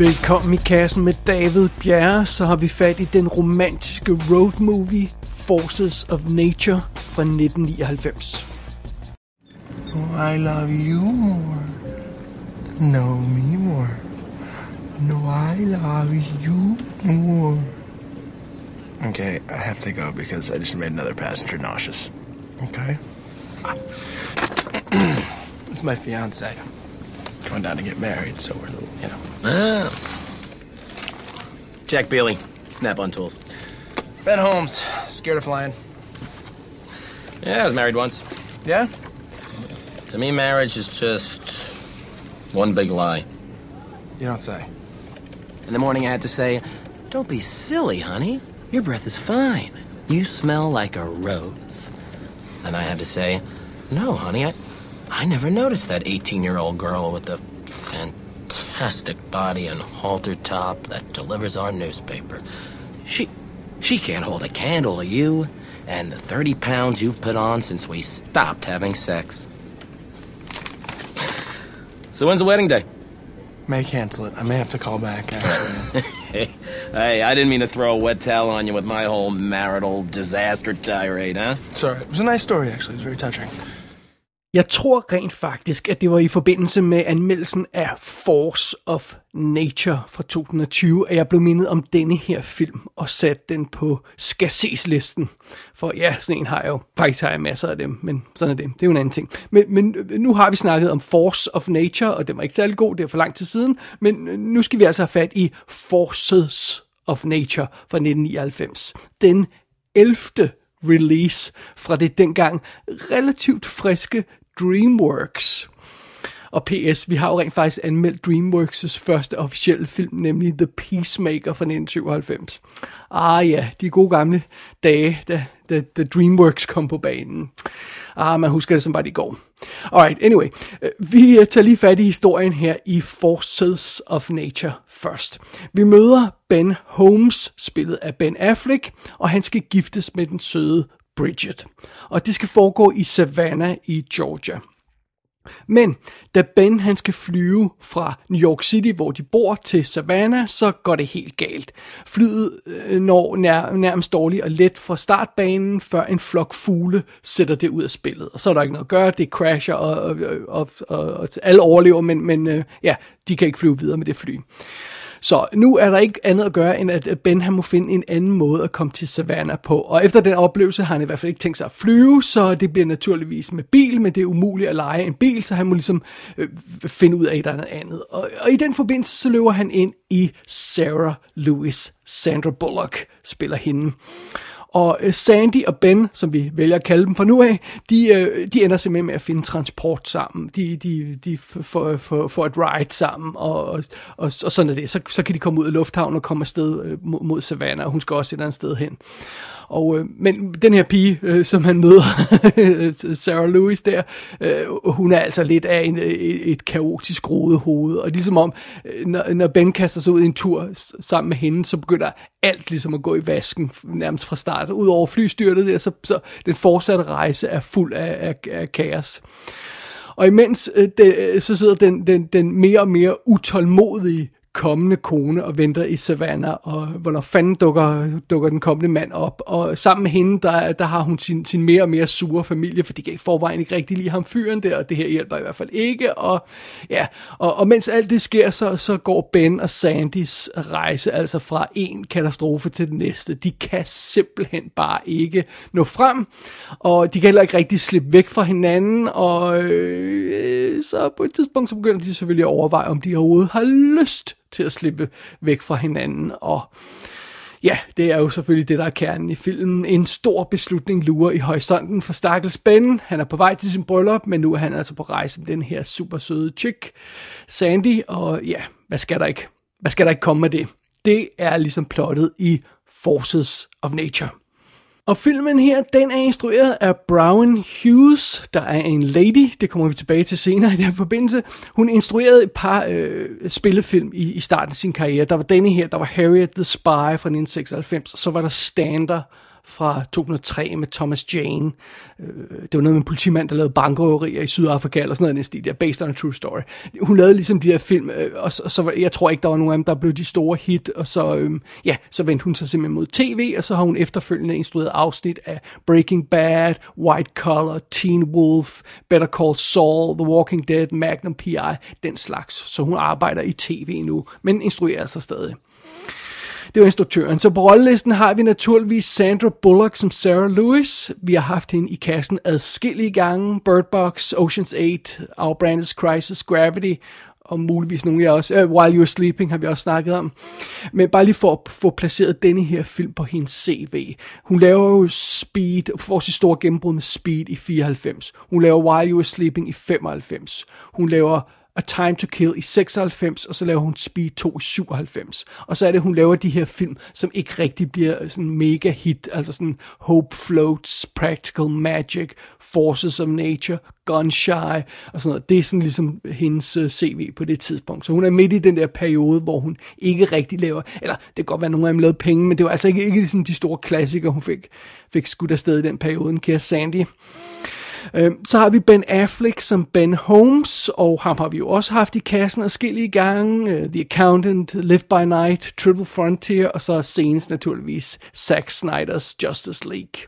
Velkommen i kassen med David Bjerre, så har vi fat i den romantiske road movie Forces of Nature fra 1999. Oh, I love you more. Know me more. No, I love you more. Okay, I have to go because I just made another passenger nauseous. Okay. it's my fiance. Going down to get married, so we're, you know. Ah. Jack Bailey, Snap-on Tools. Ben Holmes, scared of flying. Yeah, I was married once. Yeah? To me, marriage is just one big lie. You don't say. In the morning, I had to say, Don't be silly, honey. Your breath is fine. You smell like a rose. And I had to say, No, honey, I, I never noticed that 18 year old girl with the fantastic body and halter top that delivers our newspaper. She, she can't hold a candle to you and the 30 pounds you've put on since we stopped having sex. So when's the wedding day? May cancel it. I may have to call back, actually. Hey, hey, I didn't mean to throw a wet towel on you with my whole marital disaster tirade, huh? Sorry. It was a nice story, actually. It was very touching. Jeg tror rent faktisk, at det var i forbindelse med anmeldelsen af Force of Nature fra 2020, at jeg blev mindet om denne her film og satte den på skal ses listen. For ja, sådan en har jeg jo. Faktisk har jeg masser af dem, men sådan er det. Det er jo en anden ting. Men, men øh, nu har vi snakket om Force of Nature, og den var ikke særlig god, det er for lang tid siden. Men øh, nu skal vi altså have fat i Forces of Nature fra 1999. Den 11 release fra det dengang relativt friske DreamWorks. Og PS, vi har jo rent faktisk anmeldt DreamWorks' første officielle film, nemlig The Peacemaker fra 1997. Ah ja, de gode gamle dage, da, da, da DreamWorks kom på banen. Ah, man husker det som bare det går. Alright, anyway. Øh, vi øh, tager lige fat i historien her i Forces of Nature først. Vi møder Ben Holmes, spillet af Ben Affleck, og han skal giftes med den søde Bridget. Og det skal foregå i Savannah i Georgia. Men da Ben han skal flyve fra New York City, hvor de bor, til Savannah, så går det helt galt. Flyet øh, når nær, nærmest dårligt og let fra startbanen, før en flok fugle sætter det ud af spillet. Og så er der ikke noget at gøre, det crasher, og, og, og, og, og alle overlever, men, men øh, ja, de kan ikke flyve videre med det fly. Så nu er der ikke andet at gøre, end at Ben han må finde en anden måde at komme til Savannah på. Og efter den oplevelse har han i hvert fald ikke tænkt sig at flyve, så det bliver naturligvis med bil, men det er umuligt at lege en bil, så han må ligesom øh, finde ud af et eller andet. Og, og i den forbindelse så løber han ind i Sarah Lewis. Sandra Bullock spiller hende. Og øh, Sandy og Ben, som vi vælger at kalde dem fra nu af, de, øh, de ender simpelthen med at finde transport sammen. De, de, de får, får, får et ride sammen, og, og, og, og sådan er det. Så, så kan de komme ud af lufthavnen og komme afsted øh, mod, mod Savannah, og hun skal også et eller andet sted hen. Og, øh, men den her pige, øh, som han møder, Sarah Lewis der, øh, hun er altså lidt af en, et, et kaotisk rodet hoved. Og ligesom om, øh, når, når Ben kaster sig ud i en tur sammen med hende, så begynder alt ligesom at gå i vasken nærmest fra start. Udover flystyrtet der, så, så den fortsatte rejse er fuld af, af, af kaos. Og imens øh, det, øh, så sidder den, den, den mere og mere utålmodige kommende kone og venter i Savannah, og hvornår fanden dukker, dukker den kommende mand op. Og sammen med hende, der, der har hun sin, sin mere og mere sure familie, for de kan i forvejen ikke rigtig lide ham fyren der, og det her hjælper i hvert fald ikke. Og, ja, og, og mens alt det sker, så, så går Ben og Sandys rejse altså fra en katastrofe til den næste. De kan simpelthen bare ikke nå frem, og de kan heller ikke rigtig slippe væk fra hinanden, og øh, så på et tidspunkt så begynder de selvfølgelig at overveje, om de overhovedet har lyst til at slippe væk fra hinanden. Og ja, det er jo selvfølgelig det, der er kernen i filmen. En stor beslutning lurer i horisonten for Stakkels Ben. Han er på vej til sin bryllup, men nu er han altså på rejse med den her super søde chick, Sandy. Og ja, hvad skal der ikke? Hvad skal der ikke komme med det? Det er ligesom plottet i Forces of Nature. Og filmen her, den er instrueret af Brown Hughes, der er en lady, det kommer vi tilbage til senere i den forbindelse. Hun instruerede et par øh, spillefilm i, i starten af sin karriere. Der var denne her, der var Harriet the Spy fra 1996, og så var der Stander fra 2003 med Thomas Jane. Øh, det var noget med en politimand, der lavede bankrøverier i Sydafrika, eller sådan noget, næsten der, based on a true story. Hun lavede ligesom de her film, øh, og så, så jeg tror ikke, der var nogen af dem, der blev de store hit, og så, øhm, ja, så vendte hun sig simpelthen mod tv, og så har hun efterfølgende instrueret afsnit af Breaking Bad, White Collar, Teen Wolf, Better Call Saul, The Walking Dead, Magnum P.I., den slags. Så hun arbejder i tv nu, men instruerer altså stadig. Det var instruktøren. Så på rollelisten har vi naturligvis Sandra Bullock som Sarah Lewis. Vi har haft hende i kassen adskillige gange. Bird Box, Ocean's 8, Our Brand Crisis, Gravity og muligvis nogle af jer også. Uh, While You're Sleeping har vi også snakket om. Men bare lige for at få placeret denne her film på hendes CV. Hun laver jo Speed, får sit store gennembrud med Speed i 94. Hun laver While You're Sleeping i 95. Hun laver A Time to Kill i 96, og så laver hun Speed 2 i 97. Og så er det, hun laver de her film, som ikke rigtig bliver sådan mega hit, altså sådan Hope Floats, Practical Magic, Forces of Nature, Gunshy og sådan noget. Det er sådan ligesom hendes øh, CV på det tidspunkt. Så hun er midt i den der periode, hvor hun ikke rigtig laver, eller det kan godt være, at nogle af dem lavede penge, men det var altså ikke, ikke sådan de store klassikere, hun fik, fik skudt afsted i den periode, kære Sandy. Øh, så har vi Ben Affleck som Ben Holmes, og ham har vi jo også haft i kassen adskillige gange. gang. The Accountant, Live by Night, Triple Frontier, og så senest naturligvis Zack Snyder's Justice League.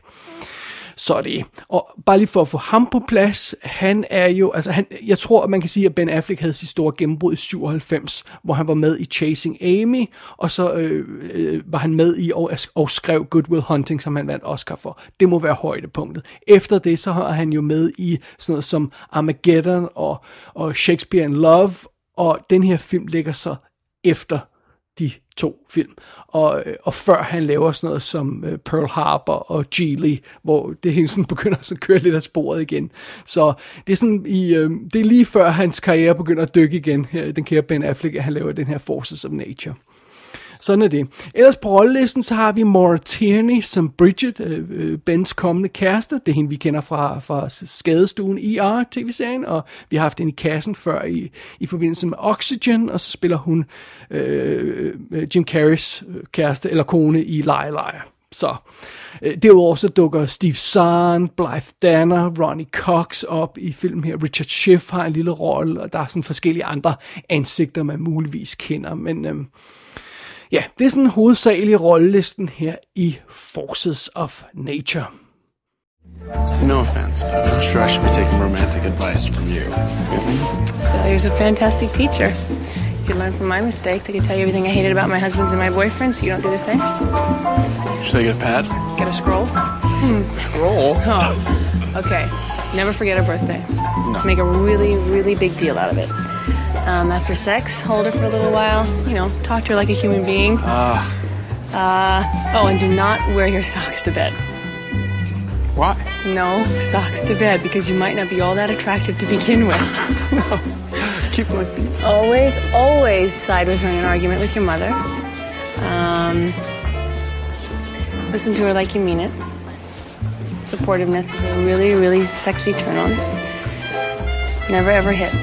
Så det. Og bare lige for at få ham på plads, han er jo, altså han, jeg tror, at man kan sige, at Ben Affleck havde sit store gennembrud i 97, hvor han var med i Chasing Amy, og så øh, øh, var han med i og, og skrev Good Will Hunting, som han vandt Oscar for. Det må være højdepunktet. Efter det, så har han jo med i sådan noget som Armageddon og, og Shakespeare in Love, og den her film ligger så efter de to film. Og, øh, og før han laver sådan noget som øh, Pearl Harbor og Geely, hvor det hele sådan begynder at køre lidt af sporet igen. Så det er, sådan i, øh, det er lige før hans karriere begynder at dykke igen, her, den kære Ben Affleck, at han laver den her Forces of Nature. Sådan er det. Ellers på rollelisten, så har vi Maura Tierney som Bridget, øh, øh Bens kommende kæreste. Det er hende, vi kender fra, fra skadestuen ER, tv-serien, og vi har haft hende i kassen før i, i forbindelse med Oxygen, og så spiller hun øh, øh Jim Carreys øh, kæreste, eller kone i Liar Liar. Så øh, derudover så dukker Steve Zahn, Blythe Danner, Ronnie Cox op i filmen her. Richard Schiff har en lille rolle, og der er sådan forskellige andre ansigter, man muligvis kender. Men øh, Ja, det er sådan hovedsagelige rollelisten her i Forces of Nature. No offense, but I'm not sure I should be taking romantic advice from you. Failure's a fantastic teacher. If you learn from my mistakes, I can tell you everything I hated about my husbands and my boyfriends, so you don't do the same. Should I get a pad? Get a scroll? Scroll? Oh, okay. Never forget her birthday. No. Make a really, really big deal out of it. Um, after sex, hold her for a little while. You know, talk to her like a human being. Ah. Uh, oh, and do not wear your socks to bed. Why? No socks to bed because you might not be all that attractive to begin with. no. Keep my feet. Always, always side with her in an argument with your mother. Um, listen to her like you mean it. Supportiveness is a really, really sexy turn on. Never ever hit.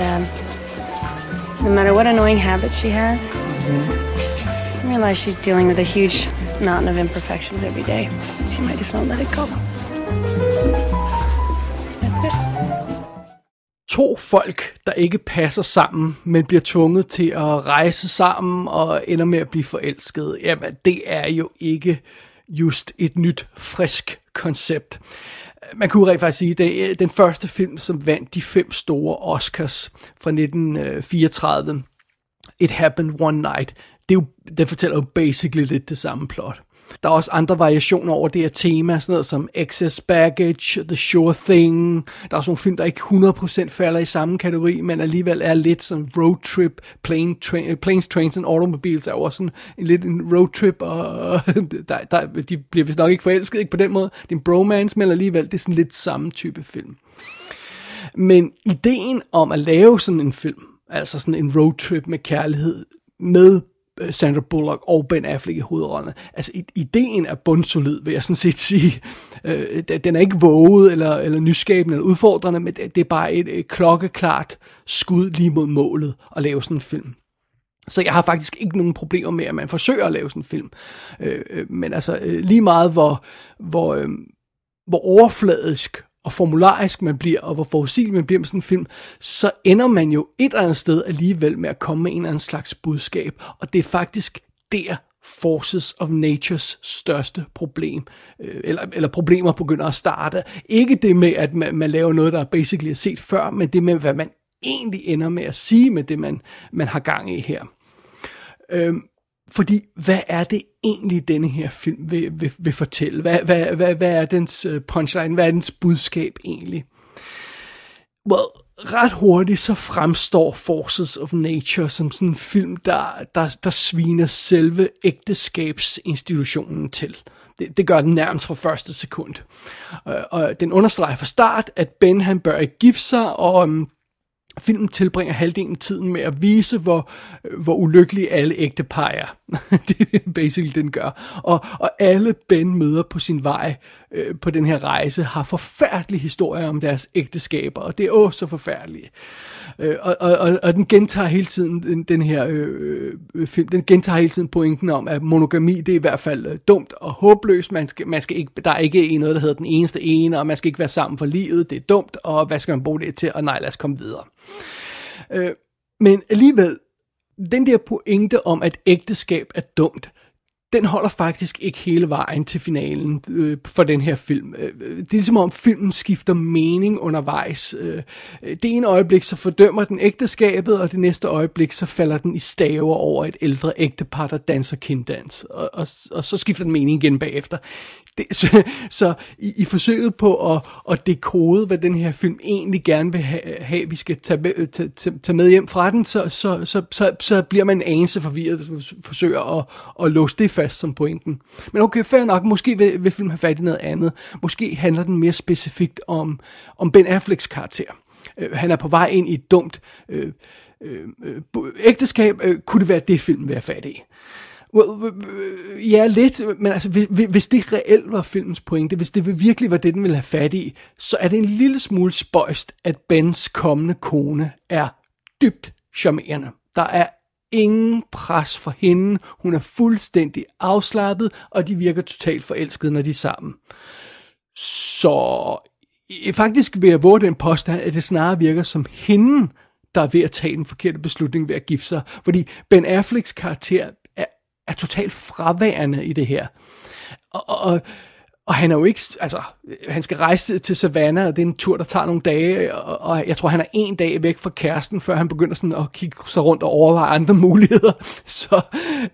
No. No. And um, no matter what annoying habits she has, mm-hmm. just realize she's dealing with a huge mountain of imperfections every day. She might just want let it go. That's it. To folk, der ikke passer sammen, men bliver tvunget til at rejse sammen og ender med at blive forelsket, jamen det er jo ikke just et nyt, frisk koncept man kunne rent faktisk sige, det er den første film, som vandt de fem store Oscars fra 1934. It Happened One Night. Det, er jo, det fortæller jo basically lidt det samme plot. Der er også andre variationer over det her tema, sådan noget som Excess Baggage, The Sure Thing. Der er også nogle film, der ikke 100% falder i samme kategori, men alligevel er lidt som Road Trip, plane, tra- øh, Planes, Trains and Automobiles er jo også sådan en, lidt en road trip, og der, der, de bliver vist nok ikke forelsket ikke på den måde. Det er en bromance, men alligevel det er sådan lidt samme type film. Men ideen om at lave sådan en film, altså sådan en road trip med kærlighed, med Øh, Sandra Bullock og Ben Affleck i hovedrollerne. Altså, ideen er bundsolid, vil jeg sådan set sige. Øh, den er ikke våget, eller, eller nyskabende, eller udfordrende, men det er bare et, et klokkeklart skud lige mod målet at lave sådan en film. Så jeg har faktisk ikke nogen problemer med, at man forsøger at lave sådan en film. Øh, øh men altså øh, lige meget, hvor, hvor, øh, hvor overfladisk og formularisk man bliver, og hvor forudsigelig man bliver med sådan en film, så ender man jo et eller andet sted alligevel med at komme med en eller anden slags budskab. Og det er faktisk der, forces of natures største problem, øh, eller, eller problemer begynder at starte. Ikke det med, at man, man laver noget, der basically er set før, men det med, hvad man egentlig ender med at sige med det, man, man har gang i her. Øhm, fordi, hvad er det egentlig, denne her film vil, vil, vil fortælle? Hvad, hvad, hvad, hvad er dens øh, punchline? Hvad er dens budskab egentlig? Well, ret hurtigt så fremstår Forces of Nature som sådan en film, der, der, der sviner selve ægteskabsinstitutionen til. Det, det gør den nærmest fra første sekund. Og, og den understreger fra start, at Ben han bør ikke gifte sig, og um, Filmen tilbringer halvdelen af tiden med at vise, hvor, hvor ulykkelige alle ægte par er. det er basically den gør. Og, og alle Ben møder på sin vej øh, på den her rejse har forfærdelige historier om deres ægteskaber, og det er også så forfærdeligt. Øh, og, og, og den gentager hele tiden, den, den her øh, øh, film, den gentager hele tiden pointen om, at monogami, det er i hvert fald øh, dumt og håbløst. Man skal, man skal ikke, der er ikke noget, der hedder den eneste ene, og man skal ikke være sammen for livet, det er dumt, og hvad skal man bruge det til, og nej, lad os komme videre. Øh, men alligevel, den der pointe om, at ægteskab er dumt, den holder faktisk ikke hele vejen til finalen øh, for den her film. Øh, øh, det er ligesom om filmen skifter mening undervejs. Øh, det ene øjeblik så fordømmer den ægteskabet, og det næste øjeblik så falder den i staver over et ældre ægtepar, der danser kinddans. Og, og, og så skifter den mening igen bagefter det, så, så i, i forsøget på at, at dekode, hvad den her film egentlig gerne vil have, have vi skal tage med, tage, tage med hjem fra den, så, så, så, så, så bliver man en anelse forvirret, hvis man forsøger at, at låse det fast som pointen. Men okay, fair nok, måske vil, vil filmen have fat i noget andet. Måske handler den mere specifikt om, om Ben Afflecks karakter. Øh, han er på vej ind i et dumt øh, øh, øh ægteskab. Øh, kunne det være det, filmen vil have fat i? Well, øh, øh, ja, lidt, men altså, hvis det reelt var filmens pointe, hvis det virkelig var det, den ville have fat i, så er det en lille smule spøjst, at Bens kommende kone er dybt charmerende. Der er ingen pres for hende, hun er fuldstændig afslappet, og de virker totalt forelskede, når de er sammen. Så øh, faktisk vil jeg våge den påstand, at det snarere virker som hende, der er ved at tage den forkerte beslutning ved at gifte sig. Fordi Ben Afflecks karakter er er totalt fraværende i det her. Og, og, og han er jo ikke, altså, han skal rejse til Savannah, og det er en tur, der tager nogle dage, og, og jeg tror, han er en dag væk fra kæresten, før han begynder sådan at kigge sig rundt og overveje andre muligheder. Så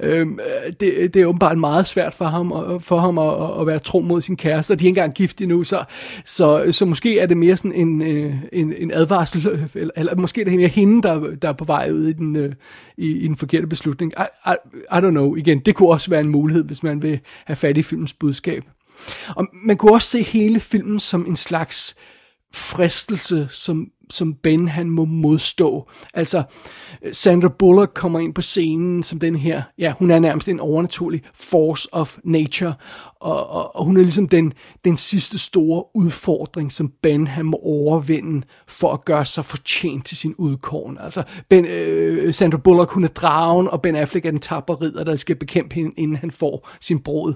øhm, det, det er åbenbart meget svært for ham, for ham at, at være tro mod sin kæreste, og de er ikke engang gift endnu, så, så, så måske er det mere sådan en, øh, en, en advarsel, eller, eller måske er det mere hende, der, der er på vej ud i den, øh, i, i den forkerte beslutning. I, I, I don't know, igen, det kunne også være en mulighed, hvis man vil have fat i filmens budskab. Og man kunne også se hele filmen som en slags fristelse, som, som Ben han må modstå. Altså, øh, Sandra Bullock kommer ind på scenen som den her, ja, hun er nærmest en overnaturlig force of nature, og, og, og hun er ligesom den, den sidste store udfordring, som Ben han må overvinde for at gøre sig fortjent til sin udkåren. Altså, ben, øh, Sandra Bullock, hun er dragen, og Ben Affleck er den tapper ridder, der skal bekæmpe hende, inden han får sin brud.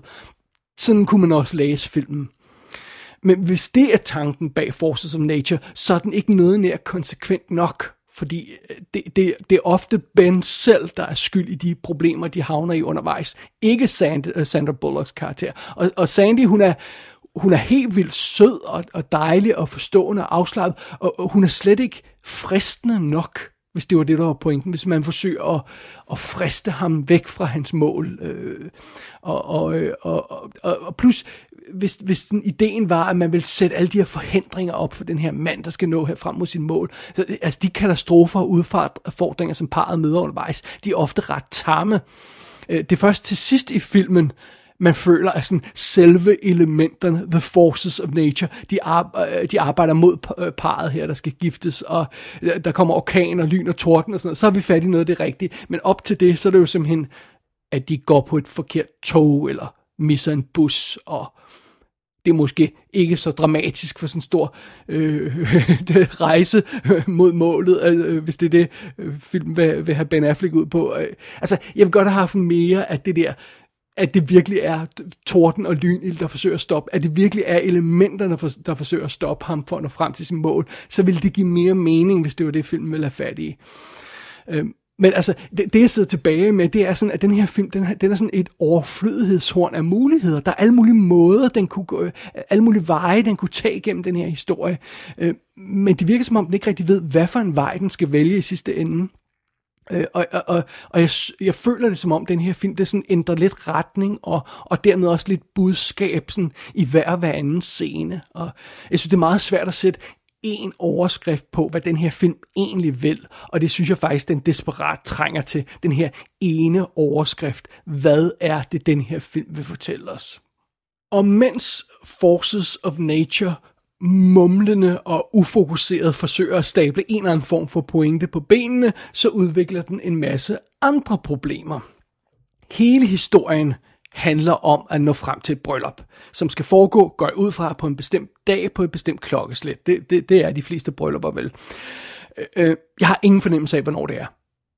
Sådan kunne man også læse filmen. Men hvis det er tanken bag Forces of Nature, så er den ikke noget nær konsekvent nok. Fordi øh, det, det, det er ofte Ben selv, der er skyld i de problemer, de havner i undervejs. Ikke Sandy, øh, Sandra Bullocks karakter. Og, og Sandy, hun er, hun er helt vildt sød og, og dejlig og forstående og afslappet, og, og hun er slet ikke fristende nok hvis det var det, der var pointen, hvis man forsøger at, at friste ham væk fra hans mål. Øh, og, øh, og, og, og, og plus, hvis, hvis den ideen var, at man vil sætte alle de her forhindringer op for den her mand, der skal nå her frem mod sin mål. Så, øh, altså de katastrofer og udfordringer, som parret møder undervejs, de er ofte ret tamme. Øh, det er først til sidst i filmen, man føler, at sådan selve elementerne, the forces of nature, de, ar- øh, de arbejder mod øh, parret her, der skal giftes, og øh, der kommer orkan og lyn og torden og sådan noget, så har vi fat i noget af det rigtige. Men op til det, så er det jo simpelthen, at de går på et forkert tog, eller misser en bus, og det er måske ikke så dramatisk for sådan en stor øh, rejse mod målet, øh, hvis det er det, øh, film vil, vil have Ben Affleck ud på. Øh, altså, jeg vil godt have haft mere af det der, at det virkelig er torden og lynild, der forsøger at stoppe, at det virkelig er elementerne, der forsøger at stoppe ham for at nå frem til sin mål, så ville det give mere mening, hvis det var det, filmen ville have fat i. Øh, men altså, det, det jeg sidder tilbage med, det er sådan, at den her film, den, den er sådan et overflødighedshorn af muligheder. Der er alle mulige måder, den kunne gå, alle mulige veje, den kunne tage gennem den her historie. Øh, men det virker som om, den ikke rigtig ved, hvad for en vej, den skal vælge i sidste ende. Øh, og og, og, og jeg, jeg føler det som om, den her film, det sådan ændrer lidt retning, og, og dermed også lidt budskab sådan, i hver hver anden scene. Og jeg synes, det er meget svært at sætte en overskrift på, hvad den her film egentlig vil. Og det synes jeg faktisk, den desperat trænger til. Den her ene overskrift. Hvad er det, den her film vil fortælle os? Og mens Forces of Nature mumlende og ufokuseret forsøger at stable en eller anden form for pointe på benene, så udvikler den en masse andre problemer. Hele historien handler om at nå frem til et bryllup, som skal foregå, går ud fra, på en bestemt dag på et bestemt klokkeslæt. Det, det, det er de fleste bryllupper vel. Øh, øh, jeg har ingen fornemmelse af, hvornår det er.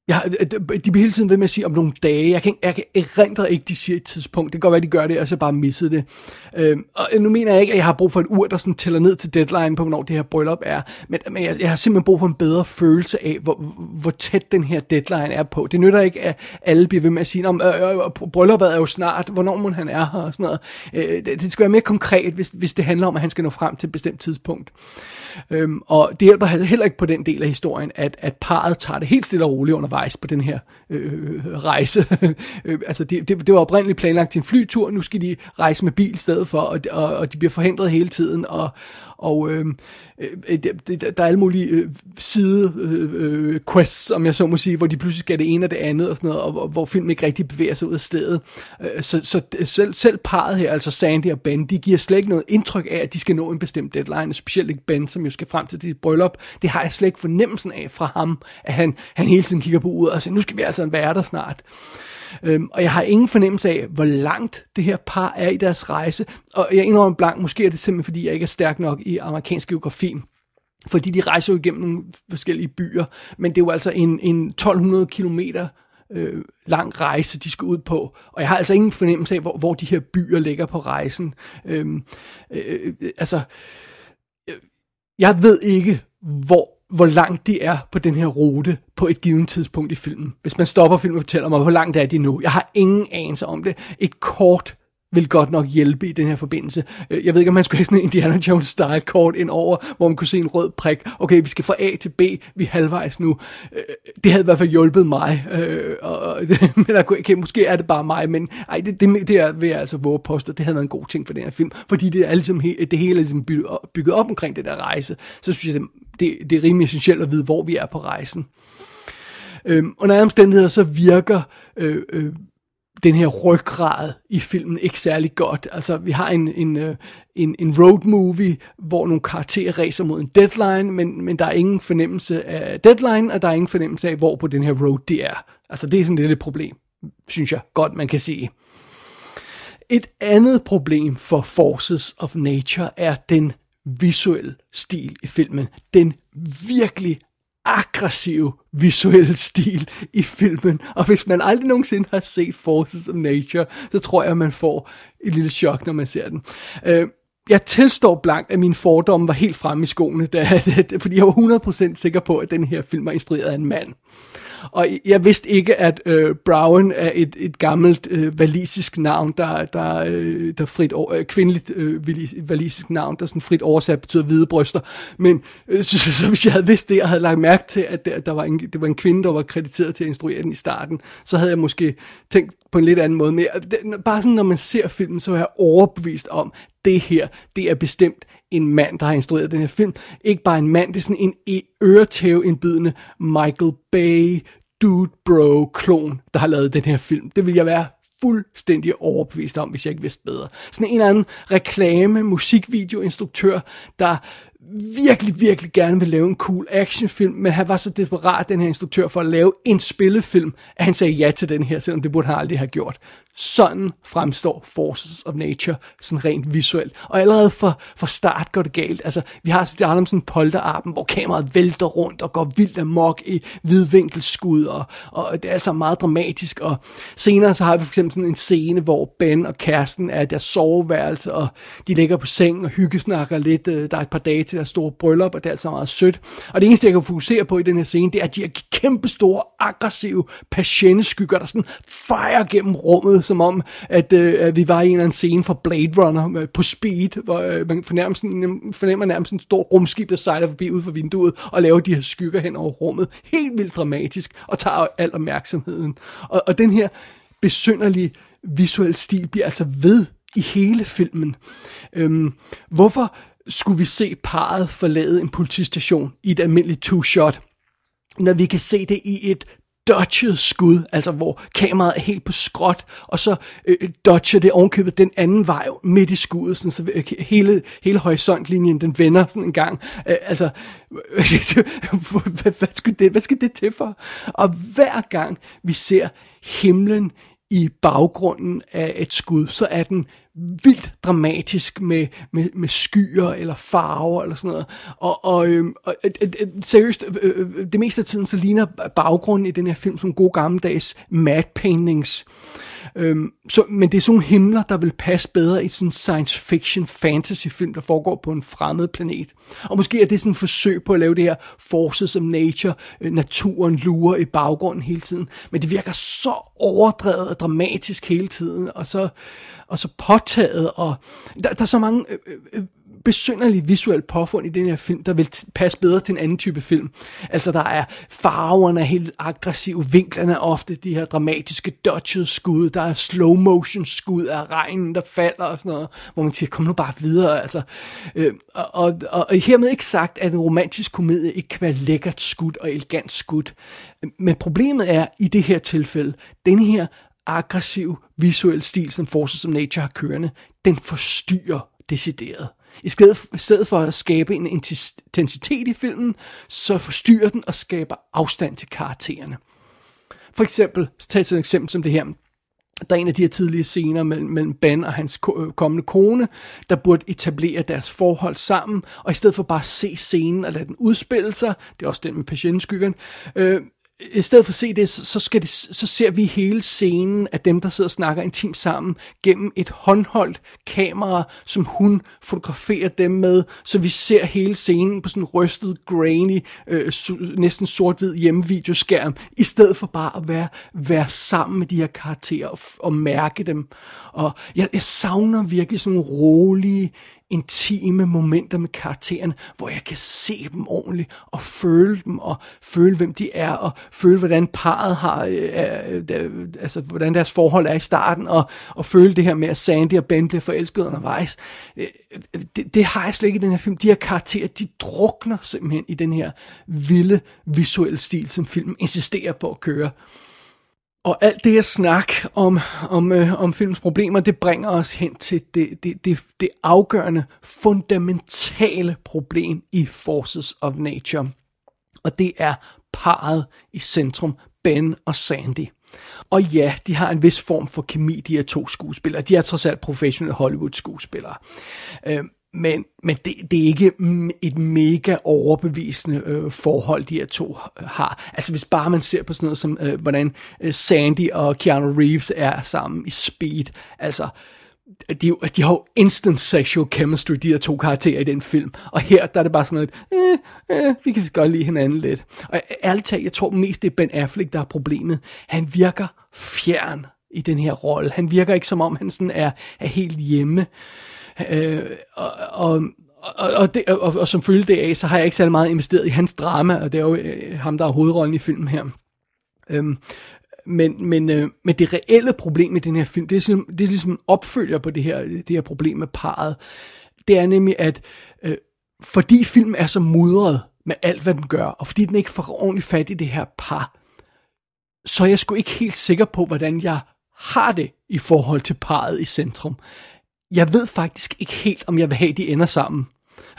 Jeg, øh, de bliver hele tiden ved med at sige om nogle dage. Jeg kan, jeg kan erindre ikke, de siger et tidspunkt. Det kan godt være, de gør det, og så bare misset det. Øhm, og øh, nu mener jeg ikke, at jeg har brug for et ur, der sådan tæller ned til deadline på, hvornår det her bryllup er. Men, men jeg, jeg har simpelthen brug for en bedre følelse af, hvor, hvor tæt den her deadline er på. Det nytter ikke, at alle bliver ved med at sige, om øh, øh, øh, brylluppet er jo snart, hvornår må han er her og sådan noget. Øh, det, det skal være mere konkret, hvis, hvis det handler om, at han skal nå frem til et bestemt tidspunkt. Øhm, og det hjælper heller ikke på den del af historien, at, at parret tager det helt stille og roligt undervejs på den her øh, øh rejse. Øh, altså det, det, det var oprindeligt planlagt til en flytur, nu skal de rejse med bil i stedet for, og, og, og de bliver forhindret hele tiden, og, og øhm, øh, der er alle mulige øh, side øh, øh, quests, om jeg så må sige, hvor de pludselig skal det ene og det andet og sådan noget, og, og hvor filmen ikke rigtig bevæger sig ud af stedet. Øh, så så selv, selv parret her, altså Sandy og Ben, de giver slet ikke noget indtryk af, at de skal nå en bestemt deadline, specielt ikke Ben, som jo skal frem til dit bryllup. Det har jeg slet ikke fornemmelsen af fra ham, at han, han hele tiden kigger på uret og siger, nu skal vi altså være der snart. Øhm, og jeg har ingen fornemmelse af, hvor langt det her par er i deres rejse. Og jeg indrømmer blank, måske er det simpelthen, fordi jeg ikke er stærk nok i amerikansk geografi. Fordi de rejser jo igennem nogle forskellige byer. Men det er jo altså en, en 1200 kilometer øh, lang rejse, de skal ud på. Og jeg har altså ingen fornemmelse af, hvor, hvor de her byer ligger på rejsen. Øhm, øh, øh, altså, øh, jeg ved ikke, hvor hvor langt de er på den her rute på et givet tidspunkt i filmen. Hvis man stopper filmen og fortæller mig, hvor langt er de nu. Jeg har ingen anelse om det. Et kort vil godt nok hjælpe i den her forbindelse. Øh, jeg ved ikke, om man skulle have sådan en Indiana Jones-style kort ind over, hvor man kunne se en rød prik. Okay, vi skal fra A til B, vi er halvvejs nu. Øh, det havde i hvert fald hjulpet mig. Øh, og, men okay, måske er det bare mig, men ej, det, det, det er, vil jeg altså våge påstå, Det havde været en god ting for den her film, fordi det er ligesom, det hele er ligesom bygget, op, bygget op omkring det der rejse. Så synes jeg, det, det er rimelig essentielt at vide, hvor vi er på rejsen. Øhm, under omstændigheder så virker øh, øh, den her ryggrad i filmen ikke særlig godt. Altså, vi har en, en, øh, en, en road movie, hvor nogle karakterer racer mod en deadline, men, men der er ingen fornemmelse af deadline, og der er ingen fornemmelse af, hvor på den her road det er. Altså, det er sådan lidt et problem, synes jeg godt, man kan sige. Et andet problem for Forces of Nature er den visuel stil i filmen. Den virkelig aggressiv visuel stil i filmen. Og hvis man aldrig nogensinde har set Forces of Nature, så tror jeg, at man får et lille chok, når man ser den. Øh, jeg tilstår blankt, at min fordomme var helt fremme i skoene, da, fordi jeg var 100% sikker på, at den her film var instrueret af en mand. Og jeg vidste ikke, at øh, Brown er et, et gammelt øh, valisisk navn, der, der, øh, der frit over, øh, kvindeligt øh, valisisk navn, der sådan frit oversat betyder hvide bryster. Men øh, så, så, så, hvis jeg havde vidst det, og havde lagt mærke til, at der, der var en, det var en kvinde, der var krediteret til at instruere den i starten, så havde jeg måske tænkt på en lidt anden måde. Men øh, det, bare sådan, når man ser filmen, så er jeg overbevist om, det her, det er bestemt en mand, der har instrueret den her film. Ikke bare en mand, det er sådan en e- øretæveindbydende Michael Bay, dude bro klon, der har lavet den her film. Det vil jeg være fuldstændig overbevist om, hvis jeg ikke vidste bedre. Sådan en eller anden reklame, musikvideo, instruktør, der virkelig, virkelig gerne vil lave en cool actionfilm, men han var så desperat, den her instruktør, for at lave en spillefilm, at han sagde ja til den her, selvom det burde han aldrig have gjort. Sådan fremstår Forces of Nature, sådan rent visuelt. Og allerede fra, fra start går det galt. Altså, vi har sådan en hvor kameraet vælter rundt og går vildt amok i vidvinkelskud, og, og det er altså meget dramatisk. Og senere så har vi for eksempel sådan en scene, hvor Ben og kæresten er i deres soveværelse, og de ligger på sengen og hyggesnakker lidt. Øh, der er et par dage til deres store bryllup, og det er altså meget sødt. Og det eneste, jeg kan fokusere på i den her scene, det er, at de er kæmpe store, aggressive patienteskygger, der sådan fejrer gennem rummet, som om, at, øh, at vi var i en eller anden scene fra Blade Runner øh, på speed, hvor øh, man fornemmer, sådan, fornemmer nærmest en stor rumskib, der sejler forbi ud for vinduet og laver de her skygger hen over rummet. Helt vildt dramatisk, og tager al opmærksomheden. Og, og den her besynderlige visuelle stil bliver altså ved i hele filmen. Øhm, hvorfor skulle vi se parret forlade en politistation i et almindeligt two-shot, når vi kan se det i et dodget skud, altså hvor kameraet er helt på skråt, og så øh, dodger det ovenkøbet den anden vej midt i skuddet, sådan, så øh, hele, hele horisontlinjen, den vender sådan en gang. Øh, altså, hvad, hvad, skal det, hvad skal det til for? Og hver gang vi ser himlen i baggrunden af et skud, så er den vildt dramatisk med, med, med skyer eller farver eller sådan noget. Og, og, øhm, og, øh, øh, øh seriøst, øh, øh, det meste af tiden så ligner baggrunden i den her film som gode gammeldags mad paintings. Øhm, så, men det er sådan nogle himler, der vil passe bedre i sådan en science fiction fantasy film, der foregår på en fremmed planet. Og måske er det sådan et forsøg på at lave det her forces of nature, øh, naturen lurer i baggrunden hele tiden. Men det virker så overdrevet og dramatisk hele tiden, og så, og så påtaget, og der, der er så mange øh, øh, øh besynderlig visuel påfund i den her film, der vil passe bedre til en anden type film. Altså der er farverne er helt aggressive, vinklerne er ofte de her dramatiske dodged skud, der er slow motion skud af regnen, der falder og sådan noget, hvor man siger, kom nu bare videre. Altså, øh, og, og, og hermed ikke sagt, at en romantisk komedie ikke kan være lækkert skud og elegant skud. Men problemet er i det her tilfælde, den her aggressiv visuel stil, som Forces of Nature har kørende, den forstyrrer decideret. I stedet, i stedet for at skabe en intensitet i filmen, så forstyrrer den og skaber afstand til karaktererne. For eksempel, så tag et eksempel som det her. Der er en af de her tidlige scener mellem, mellem Ben og hans øh, kommende kone, der burde etablere deres forhold sammen, og i stedet for bare at se scenen og lade den udspille sig, det er også den med patientskyggen, øh, i stedet for at se det, så, skal det, så ser vi hele scenen af dem, der sidder og snakker intimt sammen, gennem et håndholdt kamera, som hun fotograferer dem med, så vi ser hele scenen på sådan en rystet, grainy, øh, næsten sort-hvid hjemmevideoskærm, i stedet for bare at være, være sammen med de her karakterer og, og mærke dem. Og jeg, jeg savner virkelig sådan rolige, intime momenter med karaktererne, hvor jeg kan se dem ordentligt, og føle dem, og føle, hvem de er, og føle, hvordan parret har, øh, øh, altså hvordan deres forhold er i starten, og, og føle det her med, at Sandy og Ben bliver forelsket undervejs. Øh, øh det, det har jeg slet ikke i den her film. De her karakterer, de drukner simpelthen i den her vilde visuelle stil, som filmen insisterer på at køre. Og alt det her snak om, om, øh, om films problemer, det bringer os hen til det, det, det, det afgørende, fundamentale problem i Forces of Nature. Og det er parret i centrum, Ben og Sandy. Og ja, de har en vis form for kemi, de her to skuespillere. De er trods alt professionelle Hollywood-skuespillere. Øh, men, men det, det er ikke et mega overbevisende øh, forhold, de her to har. Altså hvis bare man ser på sådan noget som, øh, hvordan øh, Sandy og Keanu Reeves er sammen i Speed. Altså, de, de har jo instant sexual chemistry, de her to karakterer i den film. Og her, der er det bare sådan noget, eh, eh, vi kan godt lide hinanden lidt. Og øh, ærligt talt, jeg tror mest, det er Ben Affleck, der er problemet. Han virker fjern i den her rolle. Han virker ikke som om, han sådan er, er helt hjemme. Øh, Øh, og, og, og, og, det, og, og som følge det af, så har jeg ikke særlig meget investeret i hans drama, og det er jo øh, ham, der er hovedrollen i filmen her. Øhm, men, men, øh, men det reelle problem i den her film, det er, ligesom, det er ligesom en opfølger på det her, det her problem med parret. Det er nemlig, at øh, fordi filmen er så mudret med alt, hvad den gør, og fordi den ikke får ordentligt fat i det her par, så er jeg sgu ikke helt sikker på, hvordan jeg har det i forhold til parret i centrum jeg ved faktisk ikke helt, om jeg vil have, de ender sammen.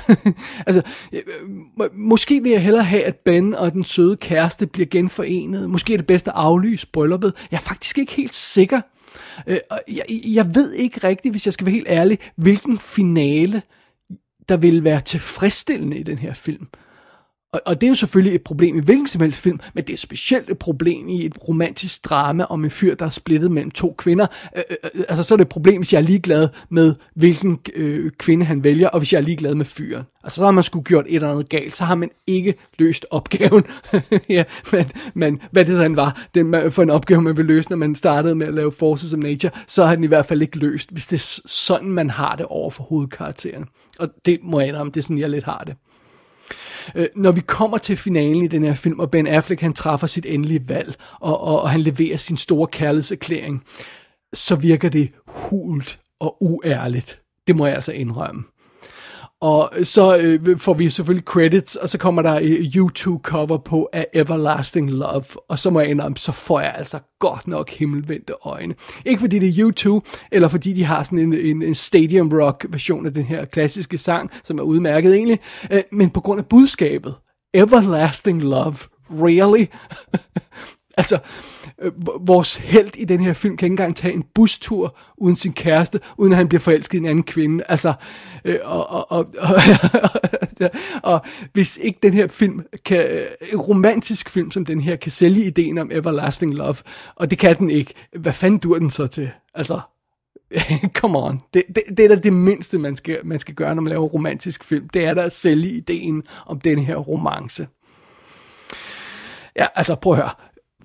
altså, øh, øh, må, måske vil jeg hellere have, at Ben og den søde kæreste bliver genforenet. Måske er det bedst at aflyse brylluppet. Jeg er faktisk ikke helt sikker. Øh, jeg, jeg ved ikke rigtigt, hvis jeg skal være helt ærlig, hvilken finale, der vil være tilfredsstillende i den her film. Og, og det er jo selvfølgelig et problem i hvilken som helst film, men det er specielt et problem i et romantisk drama om en fyr, der er splittet mellem to kvinder. Øh, øh, øh altså så er det et problem, hvis jeg er ligeglad med, hvilken øh, kvinde han vælger, og hvis jeg er ligeglad med fyren. Altså så har man skulle gjort et eller andet galt, så har man ikke løst opgaven. ja, men, men hvad det så var, det for en opgave, man vil løse, når man startede med at lave Forces of Nature, så har den i hvert fald ikke løst, hvis det er sådan, man har det over for hovedkarakteren. Og det må jeg indrømme, det er sådan, jeg lidt har det. Øh, når vi kommer til finalen i den her film, og Ben Affleck han træffer sit endelige valg, og, og, og han leverer sin store kærlighedserklæring, så virker det hult og uærligt. Det må jeg altså indrømme. Og så øh, får vi selvfølgelig credits, og så kommer der øh, YouTube cover på af Everlasting Love, og så må jeg indrømme, så får jeg altså godt nok himmelvendte øjne. Ikke fordi det er YouTube, eller fordi de har sådan en, en, en stadium rock version af den her klassiske sang, som er udmærket egentlig, øh, men på grund af budskabet. Everlasting Love. Really? altså, øh, vores held i den her film kan ikke engang tage en bustur uden sin kæreste, uden at han bliver forelsket i en anden kvinde. Altså, øh, og, og, og, og, og hvis ikke den her film kan, øh, en romantisk film som den her, kan sælge ideen om Everlasting Love, og det kan den ikke, hvad fanden dur den så til? Altså, come on. Det, det, det er da det mindste, man skal, man skal gøre, når man laver romantisk film. Det er da at sælge ideen om den her romance. Ja, altså prøv at høre.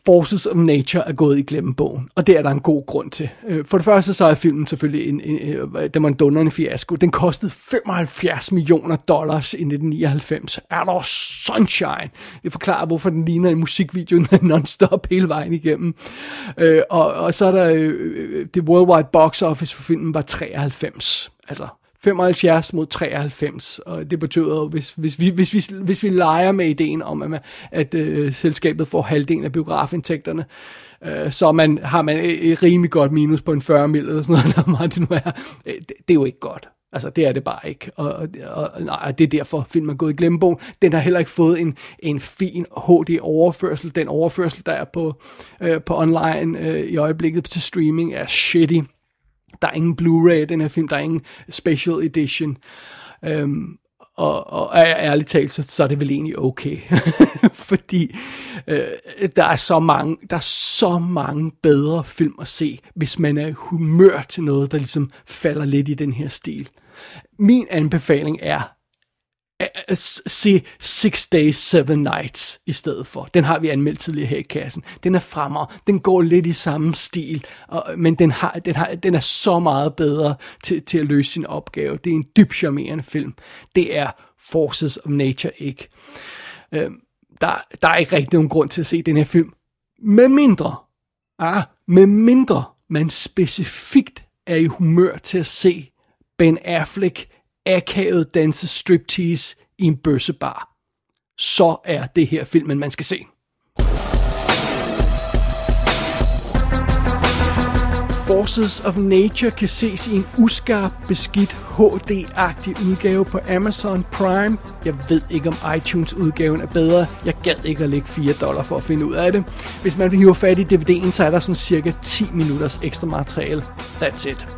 Forces of Nature er gået i glemmebogen, og det er der en god grund til. Øh, for det første så er filmen selvfølgelig en, en, øh, en, den var en dunderende fiasko. Den kostede 75 millioner dollars i 1999. Er der sunshine? Det forklarer, hvorfor den ligner en musikvideo non-stop hele vejen igennem. Øh, og, og så er der det worldwide box office for filmen var 93. Altså 75 mod 93, og det betyder, hvis, hvis, vi, hvis, vi, hvis vi leger med ideen om, at, man, at øh, selskabet får halvdelen af biografindtægterne, øh, så man, har man et rimelig godt minus på en 40 mil eller sådan noget, der meget det nu er. Øh, det, det er jo ikke godt. Altså, det er det bare ikke. Og, og, og nej, det er derfor, filmen er gået i glemmebogen. Den har heller ikke fået en, en fin HD-overførsel. Den overførsel, der er på, øh, på online øh, i øjeblikket til streaming, er shitty. Der er ingen Blu-ray i den her film, der er ingen special edition. Øhm, og, og ærligt talt, så, så er det vel egentlig okay. Fordi øh, der er så mange, der er så mange bedre film at se, hvis man er humør til noget, der ligesom falder lidt i den her stil. Min anbefaling er, Øh, øh, se Six Days, Seven Nights i stedet for. Den har vi anmeldt tidligere her i kassen. Den er fremmer. Den går lidt i samme stil, og, men den, har, den, har, den er så meget bedre til, til at løse sin opgave. Det er en dybt charmerende film. Det er Forces of Nature ikke. Øh, der, der er ikke rigtig nogen grund til at se den her film. Med mindre, ah, med mindre man specifikt er i humør til at se Ben Affleck akavet danse striptease i en bøssebar. Så er det her filmen, man skal se. Forces of Nature kan ses i en uskarp, beskidt HD-agtig udgave på Amazon Prime. Jeg ved ikke, om iTunes-udgaven er bedre. Jeg gad ikke at lægge 4 dollar for at finde ud af det. Hvis man vil hive fat i DVD'en, så er der sådan cirka 10 minutters ekstra materiale. That's it.